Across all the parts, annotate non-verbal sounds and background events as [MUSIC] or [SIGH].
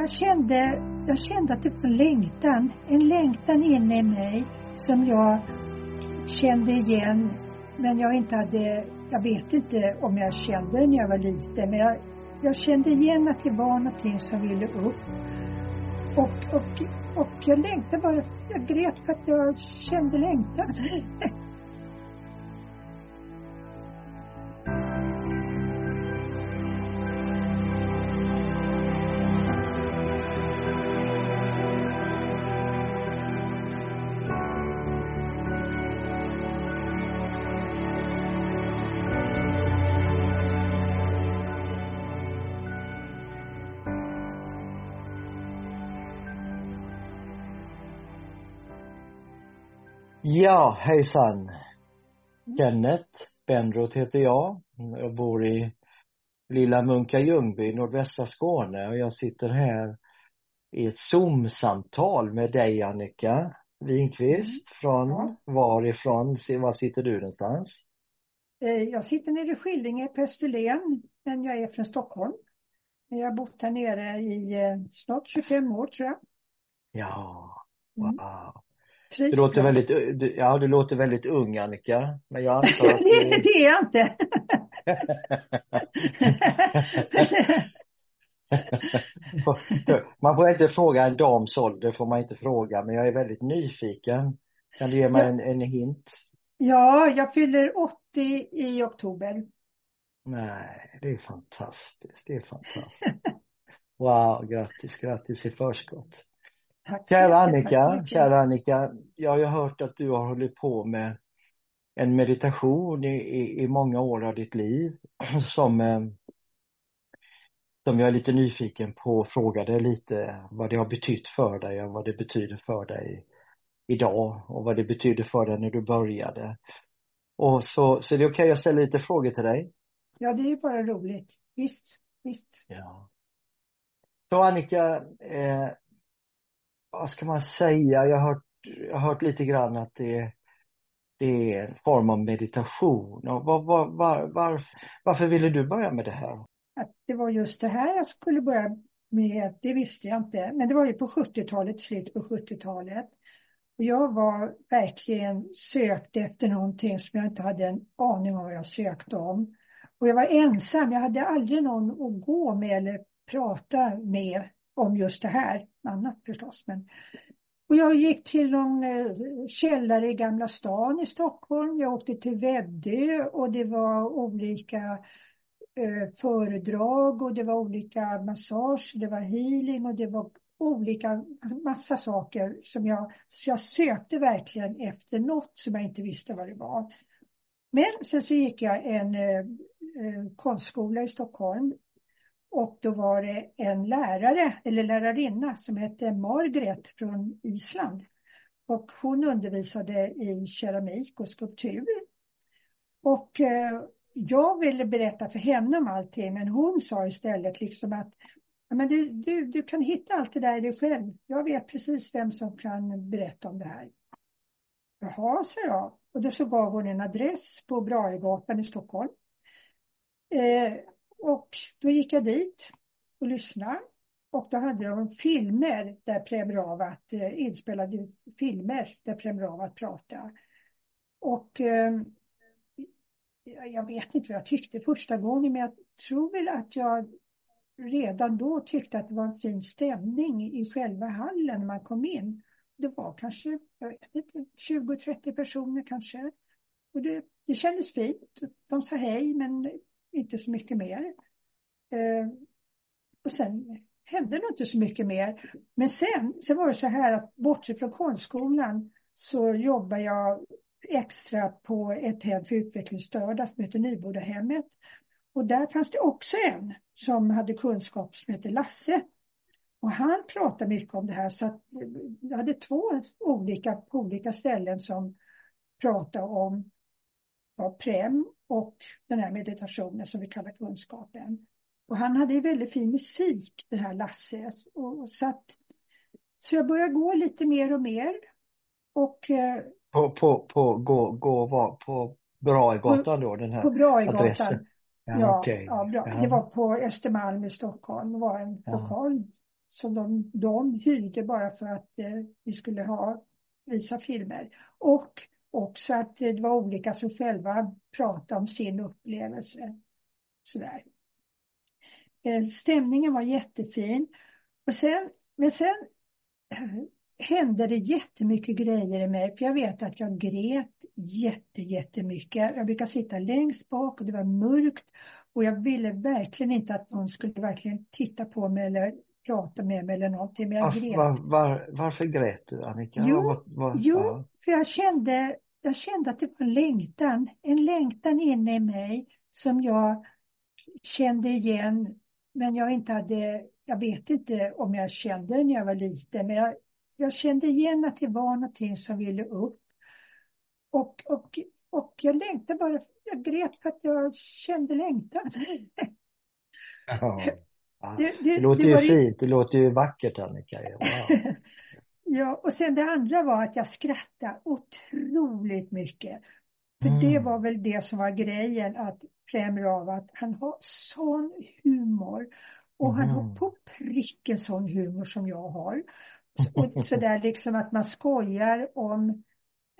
jag kände, jag kände att det var en längtan. En längtan inne i mig som jag kände igen. Men jag inte hade, jag vet inte om jag kände det när jag var liten. Men jag, jag kände igen att det var någonting som ville upp. Och, och, och jag längtade bara, jag grät för att jag kände längtan. Ja, hejsan. Kenneth Benroth heter jag. Jag bor i lilla Munka Ljungby, nordvästra Skåne och jag sitter här i ett Zoom-samtal med dig Annika Winqvist. Mm. Från ja. varifrån, var sitter du någonstans? Eh, jag sitter nere i Skillinge på Österlen, men jag är från Stockholm. Jag har bott här nere i eh, snart 25 år tror jag. Ja, mm. wow. Mm. Du låter väldigt, ja du låter väldigt ung Annika. Men jag antar [LAUGHS] att du... det, är jag inte. [LAUGHS] man får inte fråga en dams ålder, får man inte fråga, men jag är väldigt nyfiken. Kan du ge mig en, en hint? Ja, jag fyller 80 i oktober. Nej, det är fantastiskt. Det är fantastiskt. Wow, grattis, grattis i förskott. Tack. Kära Annika, kära Annika, jag har ju hört att du har hållit på med en meditation i, i, i många år av ditt liv [CLEARS THROAT] som, eh, som jag är lite nyfiken på och frågade lite vad det har betytt för dig och vad det betyder för dig idag och vad det betyder för dig när du började. Och så, så det är okej, okay, jag ställer lite frågor till dig. Ja, det är ju bara roligt. Visst, visst. Ja. Så Annika, eh, vad ska man säga, jag har hört, jag har hört lite grann att det, det är en form av meditation. Och var, var, var, varför, varför ville du börja med det här? Att det var just det här jag skulle börja med, det visste jag inte. Men det var ju på 70-talet, slutet på 70-talet. Och jag var verkligen sökte efter någonting som jag inte hade en aning om vad jag sökte om. Och jag var ensam, jag hade aldrig någon att gå med eller prata med om just det här. Annat förstås. Men... Och jag gick till någon eh, källare i Gamla stan i Stockholm. Jag åkte till Väddö och det var olika eh, föredrag och det var olika massage, det var healing och det var olika, alltså massa saker som jag, så jag sökte verkligen efter något som jag inte visste vad det var. Men sen så gick jag en eh, eh konstskola i Stockholm och då var det en lärare, eller lärarinna, som hette Margret från Island. Och hon undervisade i keramik och skulptur. Och eh, jag ville berätta för henne om allting, men hon sa istället liksom att men du, du, du kan hitta allt det där i dig själv. Jag vet precis vem som kan berätta om det här. Jaha, sa jag. Och då så gav hon en adress på Brahegatan i Stockholm. Eh, och då gick jag dit och lyssnade. Och då hade de filmer där Premravat, eh, inspelade filmer där Premravat pratade. Och eh, jag vet inte vad jag tyckte första gången, men jag tror väl att jag redan då tyckte att det var en fin stämning i själva hallen när man kom in. Det var kanske 20-30 personer kanske. Och det, det kändes fint. De sa hej, men inte så mycket mer. Eh, och sen hände nog inte så mycket mer. Men sen, sen var det så här att bortsett från konstskolan så jobbar jag extra på ett hem för utvecklingsstörda som heter Nybodahemmet. Och där fanns det också en som hade kunskap som heter Lasse. Och han pratade mycket om det här så att jag hade två olika, på olika ställen som pratade om vad Prem och den här meditationen som vi kallar kunskapen. Och han hade väldigt fin musik, det här Lasse. Och, så, att, så jag började gå lite mer och mer. Och, eh, på, på, på, gå, gå var på Braegatan då, den här på Braegatan. adressen? Ja, ja, okay. ja, bra. Ja. det var på Östermalm i Stockholm. Det var en ja. lokal som de, de hyrde bara för att eh, vi skulle ha, visa filmer. Och också att det var olika som själva pratade om sin upplevelse. Sådär. Eh, stämningen var jättefin. Och sen, men sen [CLEARS THROAT] hände det jättemycket grejer i mig. För jag vet att jag grät jätte, jättemycket. Jag brukar sitta längst bak och det var mörkt. Och jag ville verkligen inte att någon skulle verkligen titta på mig eller prata med mig eller någonting. Men jag var, grät. var, var, varför grät du Annika? Jo, var, jo ja. för jag kände, jag kände att det var en längtan. En längtan inne i mig som jag kände igen. Men jag inte hade, jag vet inte om jag kände det när jag var liten. Men jag, jag kände igen att det var någonting som ville upp. Och, och, och jag längtade bara, jag grät för att jag kände längtan. Ja. Det- Det, det- låter det ju fint, det låter ju vackert Annika. Wow. [LAUGHS] Ja, och sen det andra var att jag skrattade otroligt mycket. För Mm. det var väl det som var grejen, att Prem Rawat, han har sån humor. Och han har Mhm. på pricken sån humor som jag har. Och [LAUGHS] sådär liksom att man skojar om,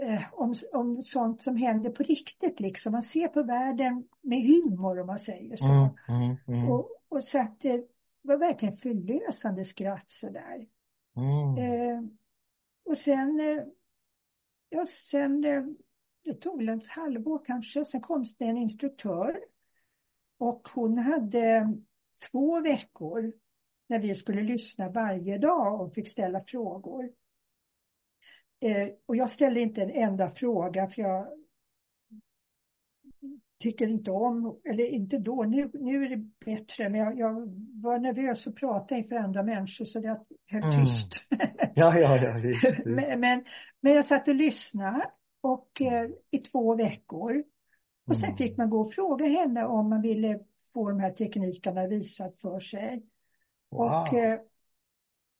eh, om, om sånt som händer på riktigt liksom. Man ser på världen med humor om man säger så. Mm, mm, mm, Och, och så att det var verkligen förlösande skratt sådär mm. Eh, och sen, eh, ja sen, eh, det tog väl ett halvår kanske, sen kom det en instruktör. Och hon hade två veckor när vi skulle lyssna varje dag och fick ställa frågor. Eh, och jag ställde inte en enda fråga för jag tycker inte om, eller inte då, nu, nu är det bättre, men jag, jag var nervös att prata inför andra människor så jag höll Mm. tyst. [LAUGHS] Ja, ja, ja, visst. [LAUGHS] men, men, men jag satt och lyssnade och, eh, i två veckor. Och sen Mm. fick man gå och fråga henne om man ville få de här teknikerna visat för sig. Wow. Och eh,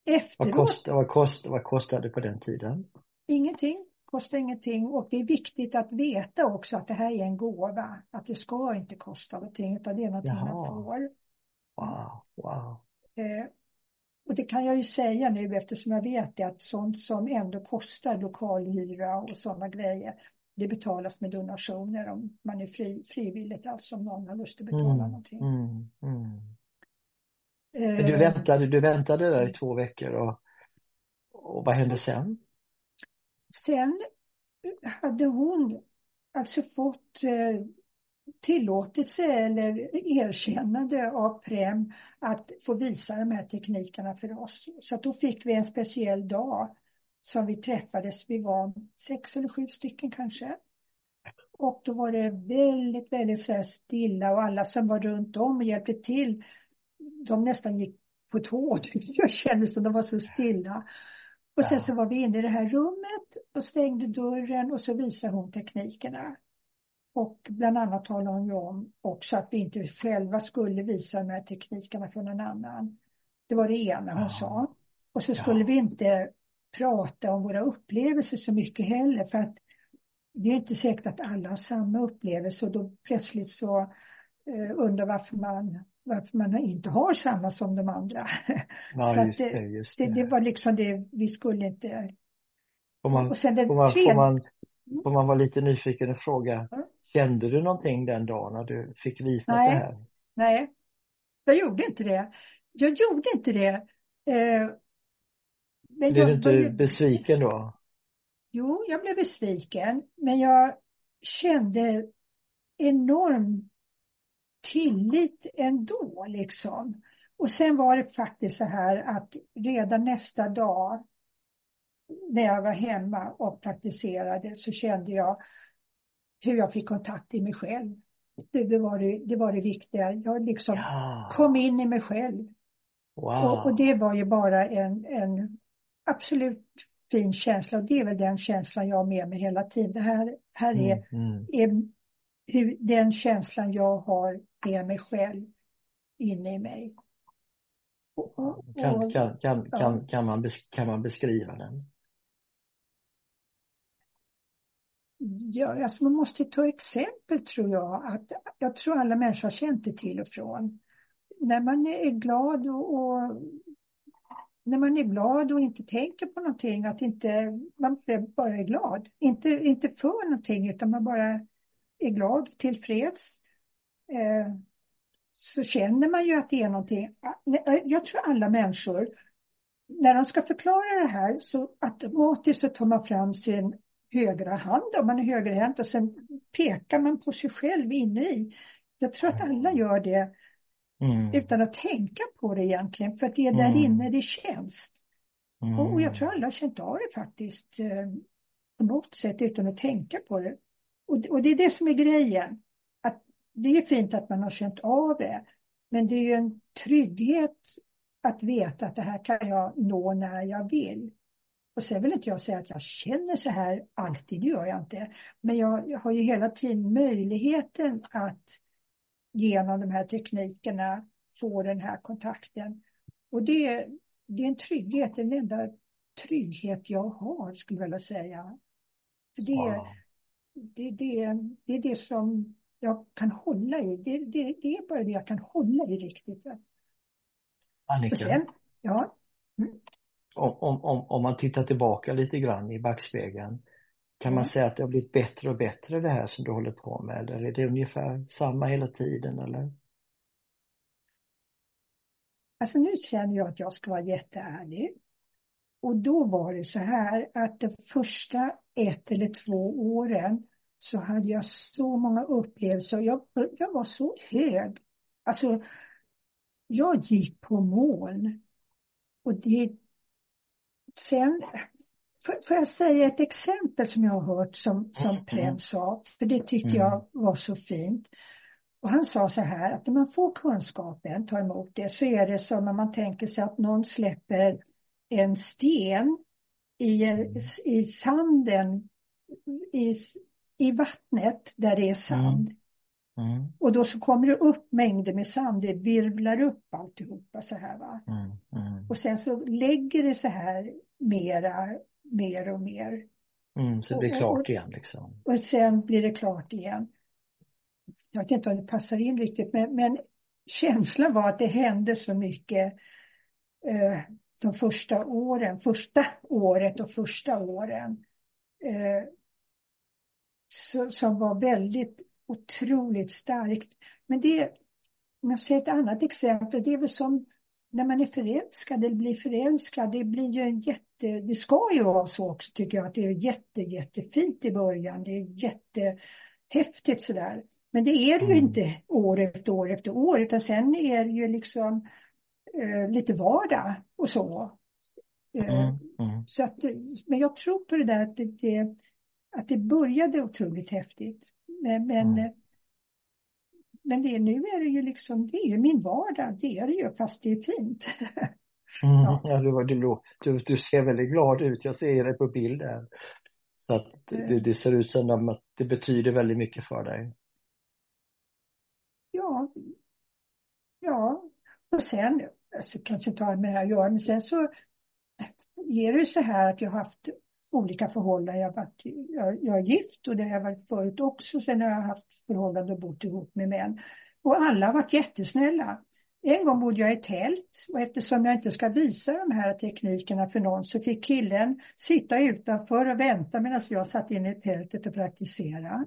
vad, efteråt, kost, vad, kost, vad kostade det på den tiden? ingenting, kostar ingenting. Och det är viktigt att veta också att det här är en gåva. Att det ska inte kosta någonting, utan det är man Jaha. får. Wow, wow. Eh, och det kan jag ju säga nu eftersom jag vet det att sånt som ändå kostar lokalhyra och sådana grejer, det betalas med donationer om man är fri, frivilligt, alltså om någon har lust att betala Mm, någonting. mm, mm. Eh, du väntade, du väntade där i två veckor och, och vad hände sen? Sen hade hon alltså fått eh, tillåtelse eller erkännande av Prem att få visa de här teknikerna för oss. Så att då fick vi en speciell dag som vi träffades. Vi var sex eller sju stycken kanske. Och då var det väldigt, väldigt så stilla och alla som var runt om och hjälpte till, de nästan gick på tå. [LAUGHS] Jag kände som de var så stilla. Och sen så var vi inne i det här rummet och stängde dörren och så visade hon teknikerna. Och bland annat talade hon ju om också att vi inte själva skulle visa de här teknikerna för någon annan. Det var det ena hon Ja. sa. Och så skulle Ja. vi inte prata om våra upplevelser så mycket heller för att det är inte säkert att alla har samma upplevelse och då plötsligt så eh, undrar varför man, varför man inte har samma som de andra. Ja, Så just det- just Det, det. det var liksom det, vi skulle inte... Får man, Och sen den får man, tredje... får man, får man vara lite nyfiken och fråga, Ja. kände du någonting den dagen när du fick visa det här? Nej, jag gjorde inte det. Jag gjorde inte det. Eh, men Blev du inte ju- besviken då? Jo, jag blev besviken, men jag kände enorm tillit ändå liksom. Och sen var det faktiskt så här att redan nästa dag när jag var hemma och praktiserade så kände jag hur jag fick kontakt i mig själv. Det, det, var, det, det var det viktiga. Jag liksom Ja, kom in i mig själv. wow. Och, och det var ju bara en, en absolut fin känsla och det är väl den känslan jag har med mig hela tiden. Det här, här är, Mm, mm. är hur, den känslan jag har med mig själv inne i mig. Och, Kan, kan, kan, ja. kan, kan, man, kan man beskriva den? ja, alltså man måste ta exempel tror jag. Att, jag tror alla människor har känt det till och från. När man är glad och, och när man är glad och inte tänker på någonting, att inte, man bara är glad. Inte, inte för någonting utan man bara är glad och tillfreds. Eh, så känner man ju att det är någonting. Jag tror alla människor, när de ska förklara det här så automatiskt så tar man fram sin högra hand om man är högerhänt och sen pekar man på sig själv inne i. Jag tror att alla gör det mm. utan att tänka på det egentligen för att det är där mm. inne det känns. Mm. Och, jag tror alla har känt av det faktiskt eh, på något sätt utan att tänka på det. Och det är det som är grejen. Det är fint att man har känt av det men det är ju en trygghet att veta att det här kan jag nå när jag vill. Och sen vill inte jag säga att jag känner så här alltid, det gör jag inte. Men jag, jag har ju hela tiden möjligheten att genom de här teknikerna få den här kontakten. Och det, det är en trygghet, den enda trygghet jag har skulle jag vilja säga. För det, wow. det, det, det är det som jag kan hålla i. Det, det, det är bara det jag kan hålla i riktigt. Annika? Sen, ja. Mm om, om, om man tittar tillbaka lite grann i backspegeln, kan man säga att det har blivit bättre och bättre det här som du håller på med eller är det ungefär samma hela tiden eller? Alltså nu känner jag att jag ska vara jätteärlig. Och då var det så här att de första ett eller två åren så hade jag så många upplevelser. Jag, jag var så hög. Alltså, jag gick på moln. Och det, sen, får jag säga ett exempel som jag har hört som, som mm. Prem sa, för det tyckte mm. jag var så fint. Och han sa så här att när man får kunskapen, tar emot det, så är det som när man tänker sig att någon släpper en sten i, mm. i sanden, i, i vattnet där det är sand. Mm. Mm. Och då så kommer det upp mängder med sand, det virvlar upp alltihopa så här va. Mm. mm. Och sen så lägger det så här mera, mer och mer. Mm, så det blir klart igen liksom. Och sen blir det klart igen. Jag vet inte om det passar in riktigt men, men känslan var att det hände så mycket eh, de första åren, första året och första åren. Eh, som var väldigt otroligt starkt. Men det, om jag säger ett annat exempel, det är väl som när man är förälskad eller blir förälskad, det blir ju en jätte, det ska ju vara så också tycker jag, att det är jätte, jättefint i början, det är jättehäftigt sådär. Men det är det ju mm. inte år efter år efter år, utan sen är det ju liksom eh, lite vardag och så. Eh, mm. Mm. så att, men jag tror på det där att det, det, att det började otroligt häftigt. Men, men mm. Men det, nu är det ju liksom, det är ju min vardag, det är det ju, fast det är fint. [LAUGHS] Mm, ja. ja du, du, du, ser väldigt glad ut, jag ser det på bilden. Så att det, det, ser ut som att det betyder väldigt mycket för dig. Ja, ja. Och sen, alltså, kanske inte har med det här att göra, men sen så är det så här att jag har haft olika förhållanden. Jag, varit, jag, jag är gift och det har jag varit förut också. Sen har jag haft förhållanden och bott ihop med män. Och alla har varit jättesnälla. En gång bodde jag i tält och eftersom jag inte ska visa de här teknikerna för någon så fick killen sitta utanför och vänta medan jag satt inne i tältet och praktisera.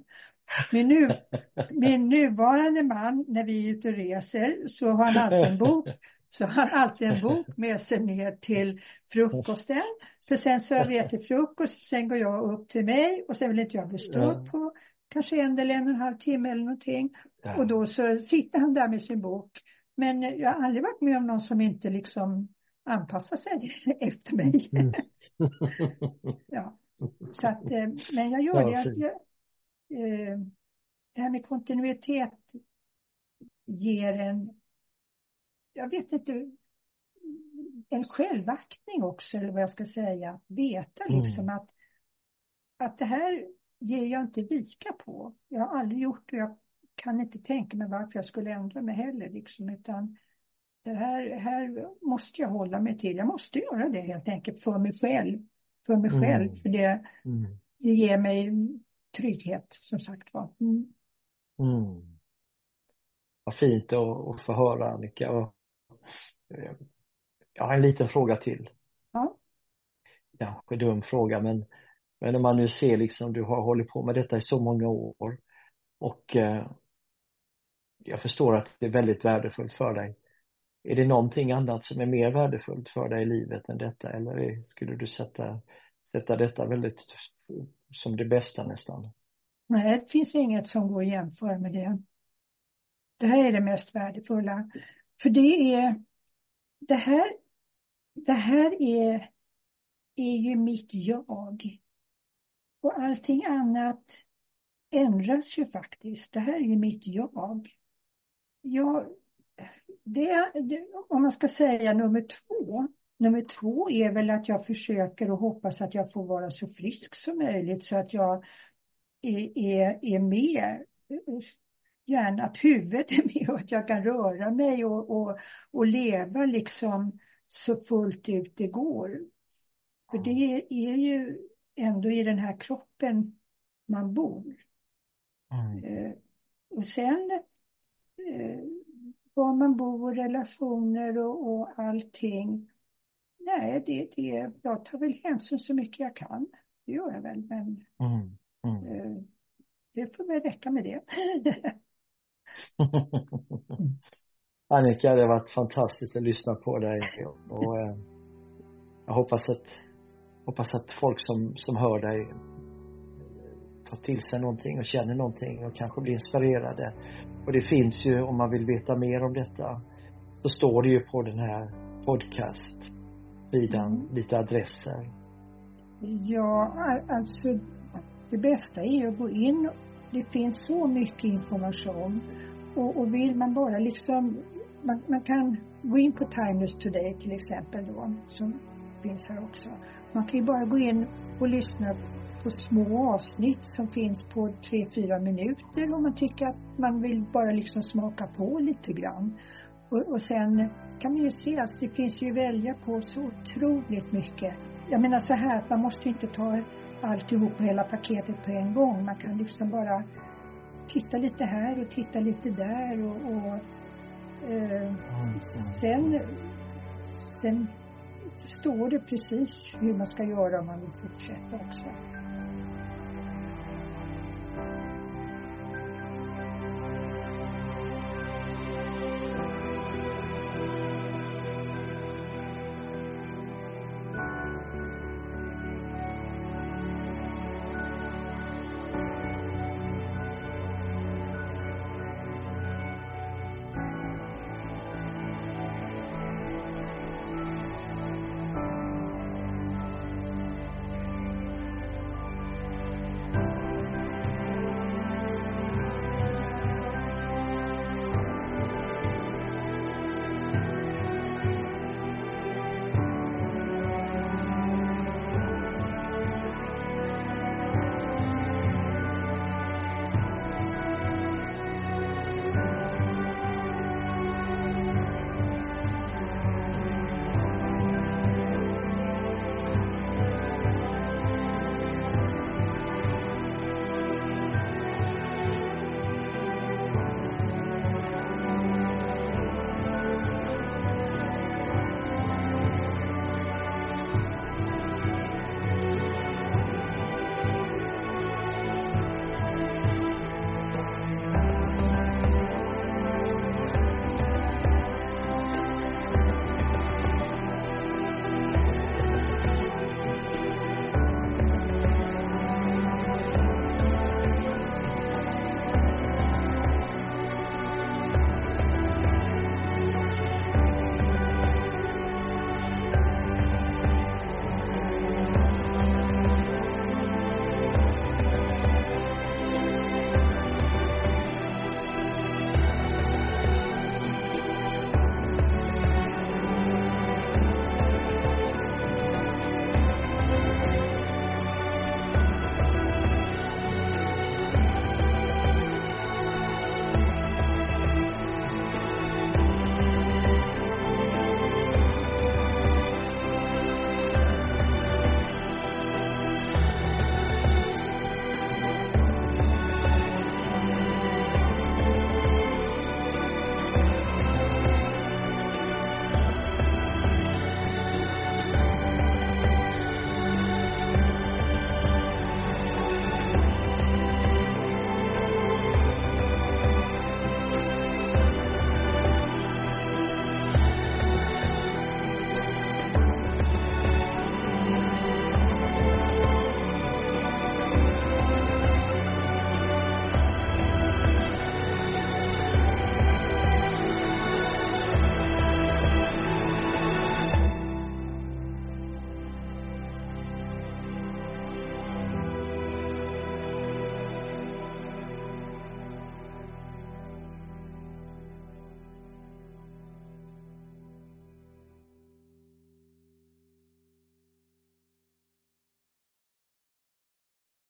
Min, nu, [LAUGHS] min nuvarande man, när vi är ute och reser, så har han alltid en bok så har han alltid en bok med sig ner till frukosten. För sen serverar jag till frukost, sen går jag upp till mig och sen vill inte jag bli störd ja. på kanske en eller en och en halv timme eller någonting. Ja. Och då så sitter han där med sin bok. Men jag har aldrig varit med om någon som inte liksom anpassar sig [LAUGHS] efter mig. Mm. [LAUGHS] ja. Så att, eh, men jag gör det. Jag, eh, det här med kontinuitet ger en jag vet inte, en självaktning också, eller vad jag ska säga. Veta mm. liksom mm. att, att det här ger jag inte vika på. Jag har aldrig gjort det, jag kan inte tänka mig varför jag skulle ändra mig heller, liksom, utan det här, här måste jag hålla mig till. Jag måste göra det helt enkelt för mig själv. För mig mm. själv, för det, mm. det ger mig trygghet, som sagt var. Mm. Mm. Vad fint att, att få höra Annika. Och Jag har en liten fråga till. Ja. Kanske dum fråga men, men om man nu ser liksom, du har hållit på med detta i så många år och eh, jag förstår att det är väldigt värdefullt för dig. Är det någonting annat som är mer värdefullt för dig i livet än detta eller skulle du sätta, sätta detta väldigt som det bästa nästan? Nej, det finns inget som går att jämföra med det. Det här är det mest värdefulla. För det är, det här, det här är, är ju mitt jag. Och allting annat ändras ju faktiskt. Det här är ju mitt jag. jag det, det, om man ska säga nummer två. Nummer två är väl att jag försöker och hoppas att jag får vara så frisk som möjligt så att jag är, är, är med gärna att huvudet är med och att jag kan röra mig och, och, och leva liksom så fullt ut det går. För det är ju ändå i den här kroppen man bor. Mm. Eh, och sen eh, var man bor, relationer och, och allting. Nej, det, det, jag tar väl hänsyn så mycket jag kan. Det gör jag väl, men mm. Mm. Eh, det får väl räcka med det. [LAUGHS] [LAUGHS] [LAUGHS] Annika, det har varit fantastiskt att lyssna på dig och eh, jag hoppas att, hoppas att folk som, som hör dig tar till sig någonting och känner någonting och kanske blir inspirerade. Och det finns ju, om man vill veta mer om detta, så står det ju på den här podcast-sidan mm. lite adresser. Ja, alltså det bästa är att gå in. Det finns så mycket information och, och vill man bara liksom, man, man, kan gå in på Timeless Today till exempel då, som finns här också. Man kan ju bara gå in och lyssna på små avsnitt som finns på tre fyra minuter om man tycker att man vill bara liksom smaka på lite grann. Och, och sen kan man ju se att alltså, det finns ju välja på så otroligt mycket. Jag menar så här att man måste inte ta alltihop, hela paketet på en gång. Man kan liksom bara titta lite här och titta lite där och, och eh, sen, sen står det precis hur man ska göra om man vill fortsätta också.